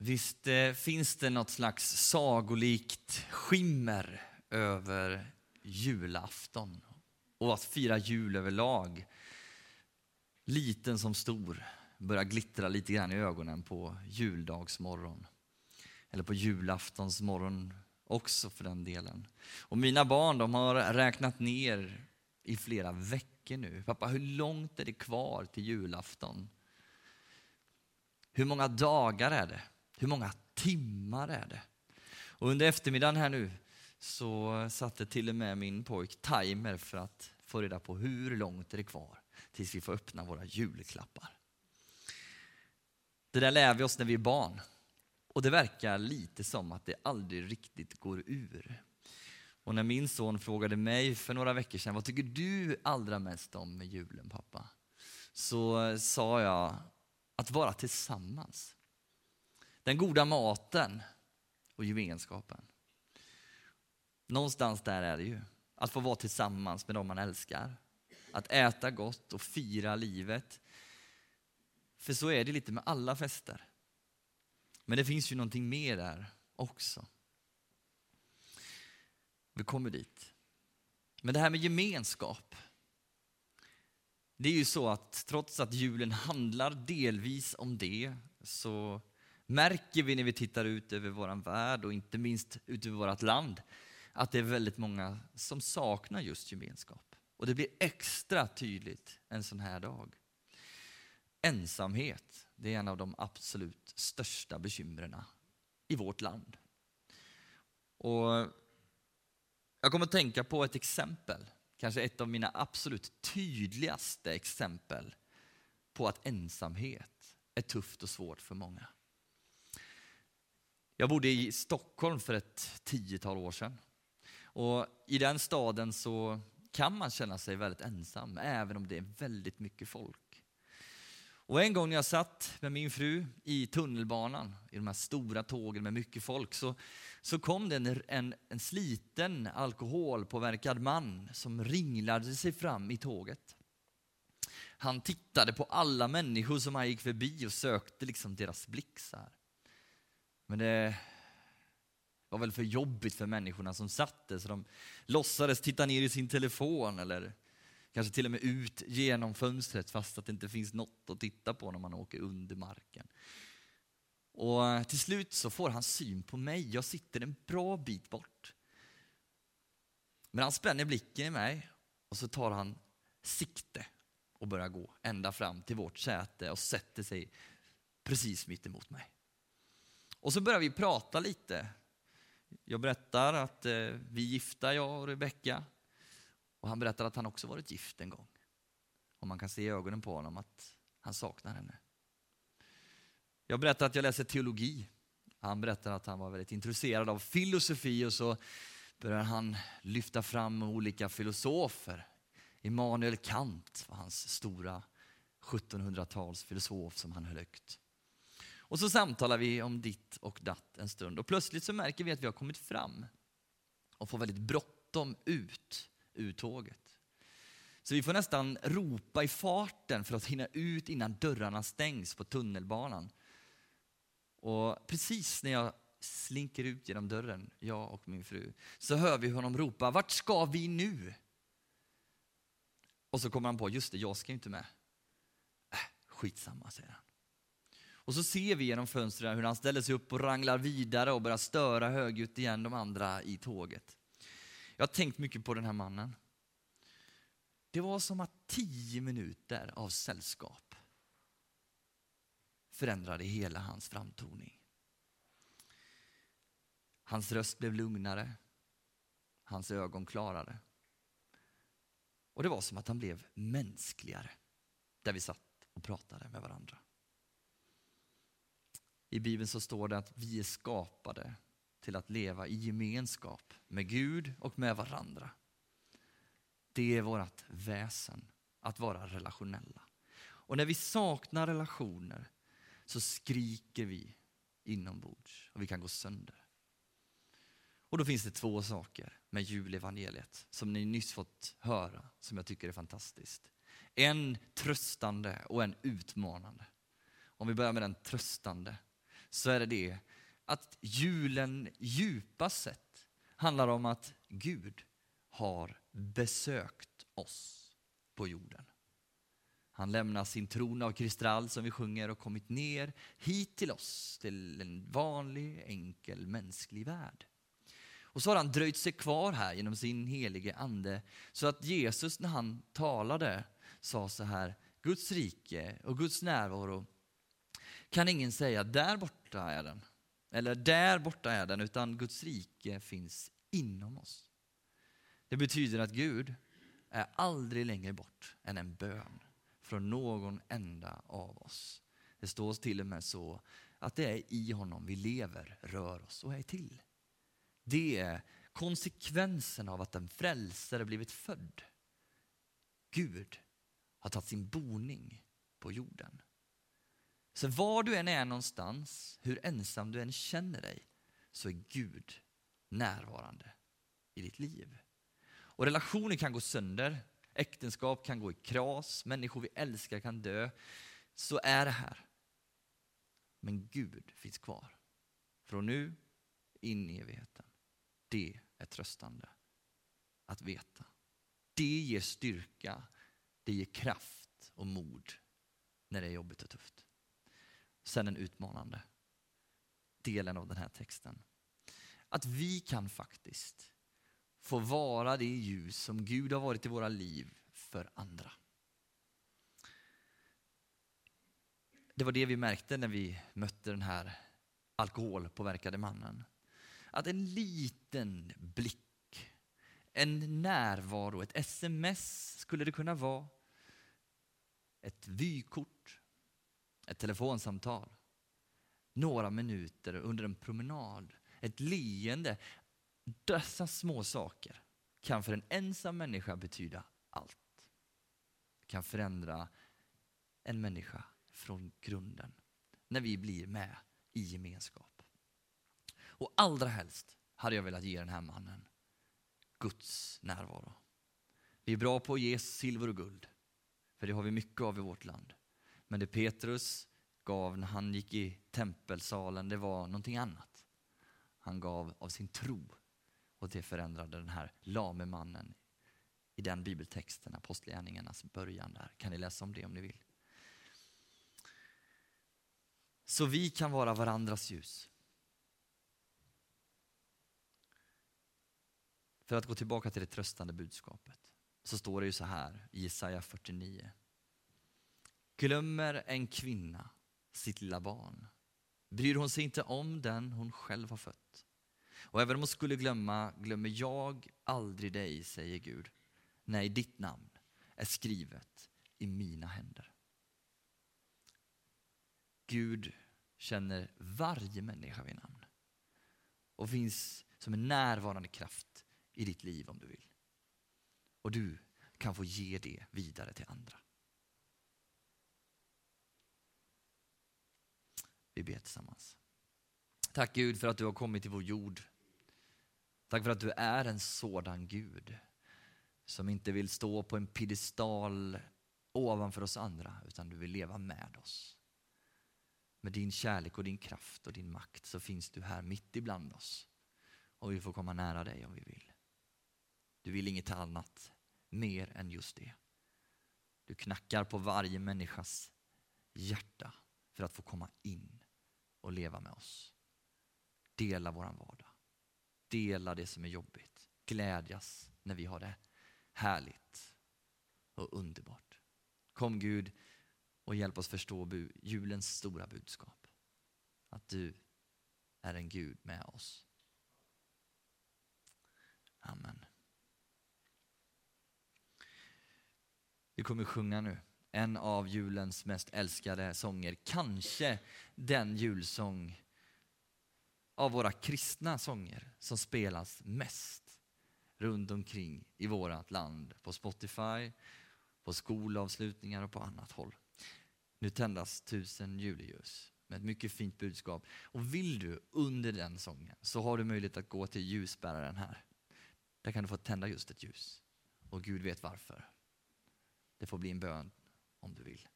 Visst eh, finns det något slags sagolikt skimmer över julafton och att fira jul överlag. Liten som stor börjar glittra lite grann i ögonen på juldagsmorgon. Eller på julaftonsmorgon också för den delen. Och mina barn de har räknat ner i flera veckor nu. Pappa, hur långt är det kvar till julafton? Hur många dagar är det? Hur många timmar är det? Och under eftermiddagen här nu så satte till och med min pojk timer för att få reda på hur långt är det kvar tills vi får öppna våra julklappar. Det där lär vi oss när vi är barn. Och det verkar lite som att det aldrig riktigt går ur. Och när min son frågade mig för några veckor sedan, vad tycker du allra mest om med julen pappa? Så sa jag, att vara tillsammans. Den goda maten och gemenskapen. Någonstans där är det ju. Att få vara tillsammans med dem man älskar. Att äta gott och fira livet. För så är det lite med alla fester. Men det finns ju någonting mer där också. Vi kommer dit. Men det här med gemenskap. Det är ju så att trots att julen handlar delvis om det så märker vi när vi tittar ut över vår värld och inte minst ut över vårt land att det är väldigt många som saknar just gemenskap. Och det blir extra tydligt en sån här dag. Ensamhet, det är en av de absolut största bekymren i vårt land. Och jag kommer att tänka på ett exempel, kanske ett av mina absolut tydligaste exempel på att ensamhet är tufft och svårt för många. Jag bodde i Stockholm för ett tiotal år sedan. Och I den staden så kan man känna sig väldigt ensam, även om det är väldigt mycket folk. Och En gång när jag satt med min fru i tunnelbanan, i de här stora tågen med mycket folk, så, så kom det en, en, en sliten alkoholpåverkad man som ringlade sig fram i tåget. Han tittade på alla människor som han gick förbi och sökte liksom deras blick. Så här. Men det var väl för jobbigt för människorna som satt där så de låtsades titta ner i sin telefon eller kanske till och med ut genom fönstret fast att det inte finns något att titta på när man åker under marken. Och till slut så får han syn på mig. Jag sitter en bra bit bort. Men han spänner blicken i mig och så tar han sikte och börjar gå ända fram till vårt säte och sätter sig precis mitt emot mig. Och så börjar vi prata lite. Jag berättar att eh, vi är gifta, jag och Rebecka. Och han berättar att han också varit gift en gång. Och man kan se i ögonen på honom att han saknar henne. Jag berättar att jag läser teologi. Han berättar att han var väldigt intresserad av filosofi och så börjar han lyfta fram olika filosofer. Immanuel Kant var hans stora 1700-tals filosof som han höll högt. Och så samtalar vi om ditt och datt en stund och plötsligt så märker vi att vi har kommit fram och får väldigt bråttom ut ur tåget. Så vi får nästan ropa i farten för att hinna ut innan dörrarna stängs på tunnelbanan. Och precis när jag slinker ut genom dörren, jag och min fru, så hör vi honom ropa, vart ska vi nu? Och så kommer han på, just det, jag ska ju inte med. Äh, skitsamma, säger han. Och så ser vi genom fönstren hur han ställer sig upp och ranglar vidare och börjar störa högljutt igen de andra i tåget. Jag har tänkt mycket på den här mannen. Det var som att tio minuter av sällskap förändrade hela hans framtoning. Hans röst blev lugnare, hans ögon klarare. Och det var som att han blev mänskligare där vi satt och pratade med varandra. I Bibeln så står det att vi är skapade till att leva i gemenskap med Gud och med varandra. Det är vårt väsen, att vara relationella. Och när vi saknar relationer så skriker vi inombords och vi kan gå sönder. Och då finns det två saker med julevangeliet som ni nyss fått höra som jag tycker är fantastiskt. En tröstande och en utmanande. Om vi börjar med den tröstande så är det det att julen djupast sett handlar om att Gud har besökt oss på jorden. Han lämnar sin tron av kristall som vi sjunger och kommit ner hit till oss, till en vanlig, enkel, mänsklig värld. Och så har han dröjt sig kvar här genom sin helige ande så att Jesus när han talade sa så här, Guds rike och Guds närvaro kan ingen säga, där borta är den. Eller där borta är den, utan Guds rike finns inom oss. Det betyder att Gud är aldrig längre bort än en bön från någon enda av oss. Det står till och med så att det är i honom vi lever, rör oss och är till. Det är konsekvensen av att en frälsare blivit född. Gud har tagit sin boning på jorden. Så var du än är någonstans, hur ensam du än känner dig, så är Gud närvarande i ditt liv. Och relationer kan gå sönder, äktenskap kan gå i kras, människor vi älskar kan dö. Så är det här. Men Gud finns kvar. Från nu in i evigheten. Det är tröstande att veta. Det ger styrka, det ger kraft och mod när det är jobbigt och tufft. Sen den utmanande delen av den här texten. Att vi kan faktiskt få vara det ljus som Gud har varit i våra liv för andra. Det var det vi märkte när vi mötte den här alkoholpåverkade mannen. Att en liten blick, en närvaro, ett sms skulle det kunna vara, ett vykort, ett telefonsamtal, några minuter under en promenad, ett leende. Dessa små saker kan för en ensam människa betyda allt. Kan förändra en människa från grunden när vi blir med i gemenskap. Och allra helst hade jag velat ge den här mannen Guds närvaro. Vi är bra på att ge silver och guld, för det har vi mycket av i vårt land. Men det Petrus gav när han gick i tempelsalen, det var någonting annat. Han gav av sin tro och det förändrade den här lame mannen i den bibeltexten, Apostlagärningarnas början där. Kan ni läsa om det om ni vill. Så vi kan vara varandras ljus. För att gå tillbaka till det tröstande budskapet så står det ju så här i Jesaja 49. Glömmer en kvinna sitt lilla barn bryr hon sig inte om den hon själv har fött. Och även om hon skulle glömma glömmer jag aldrig dig, säger Gud. Nej, ditt namn är skrivet i mina händer. Gud känner varje människa vid namn och finns som en närvarande kraft i ditt liv om du vill. Och du kan få ge det vidare till andra. Vi ber tillsammans. Tack Gud för att du har kommit till vår jord. Tack för att du är en sådan Gud som inte vill stå på en piedestal ovanför oss andra, utan du vill leva med oss. Med din kärlek och din kraft och din makt så finns du här mitt ibland oss. Och vi får komma nära dig om vi vill. Du vill inget annat mer än just det. Du knackar på varje människas hjärta för att få komma in och leva med oss. Dela vår vardag. Dela det som är jobbigt. Glädjas när vi har det härligt och underbart. Kom Gud och hjälp oss förstå julens stora budskap. Att du är en Gud med oss. Amen. Vi kommer sjunga nu en av julens mest älskade sånger. Kanske den julsång av våra kristna sånger som spelas mest runt omkring i vårt land. På Spotify, på skolavslutningar och på annat håll. Nu tändas tusen juleljus med ett mycket fint budskap. Och vill du under den sången så har du möjlighet att gå till ljusbäraren här. Där kan du få tända just ett ljus. Och Gud vet varför. Det får bli en bön om du vill.